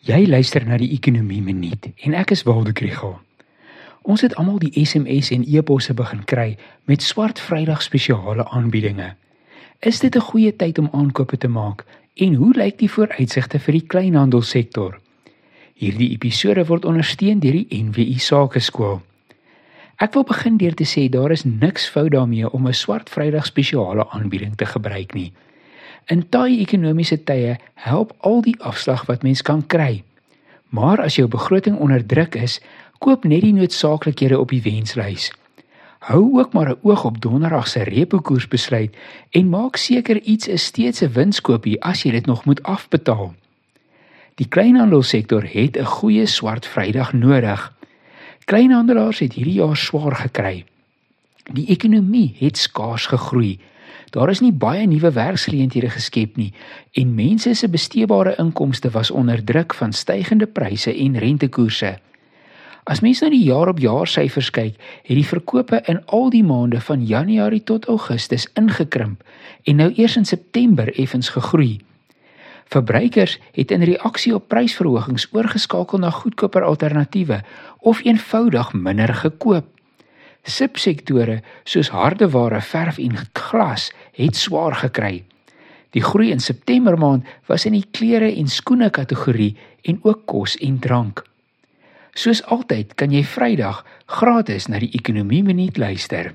Jy luister na die Ekonomie Minuut en ek is Waldo Krügel. Ons het almal die SMS en e-posse begin kry met Swart Vrydag spesiale aanbiedinge. Is dit 'n goeie tyd om aankope te maak en hoe lyk die vooruitsigte vir die kleinhandelsektor? Hierdie episode word ondersteun deur die NWI Sakeskool. Ek wil begin deur te sê daar is niks fout daarmee om 'n Swart Vrydag spesiale aanbieding te gebruik nie. In taai ekonomiese tye help al die afslag wat mens kan kry. Maar as jou begroting onder druk is, koop net die noodsaaklikhede op die wenslys. Hou ook maar 'n oog op donderdag se repo koers besluit en maak seker iets is steeds 'n winskoopie as jy dit nog moet afbetaal. Die kleinhandelsektor het 'n goeie swart Vrydag nodig. Kleinhandelaars het hierdie jaar swaar gekry. Die ekonomie het skaars gegroei Daar is nie baie nuwe werksgeleenthede geskep nie en mense se besteedbare inkomste was onder druk van stygende pryse en rentekoerse. As mens na die jaar-op-jaar syfers kyk, het die verkope in al die maande van Januarie tot Augustus ingekrimp en nou eers in September effens gegroei. Verbruikers het in reaksie op prysverhogings oorgeskakel na goedkoper alternatiewe of eenvoudig minder gekoop. Subsektore soos hardeware, verf en glas het swaar gekry. Die groei in September maand was in die klere en skoene kategorie en ook kos en drank. Soos altyd kan jy Vrydag gratis na die Ekonomie Minuut luister.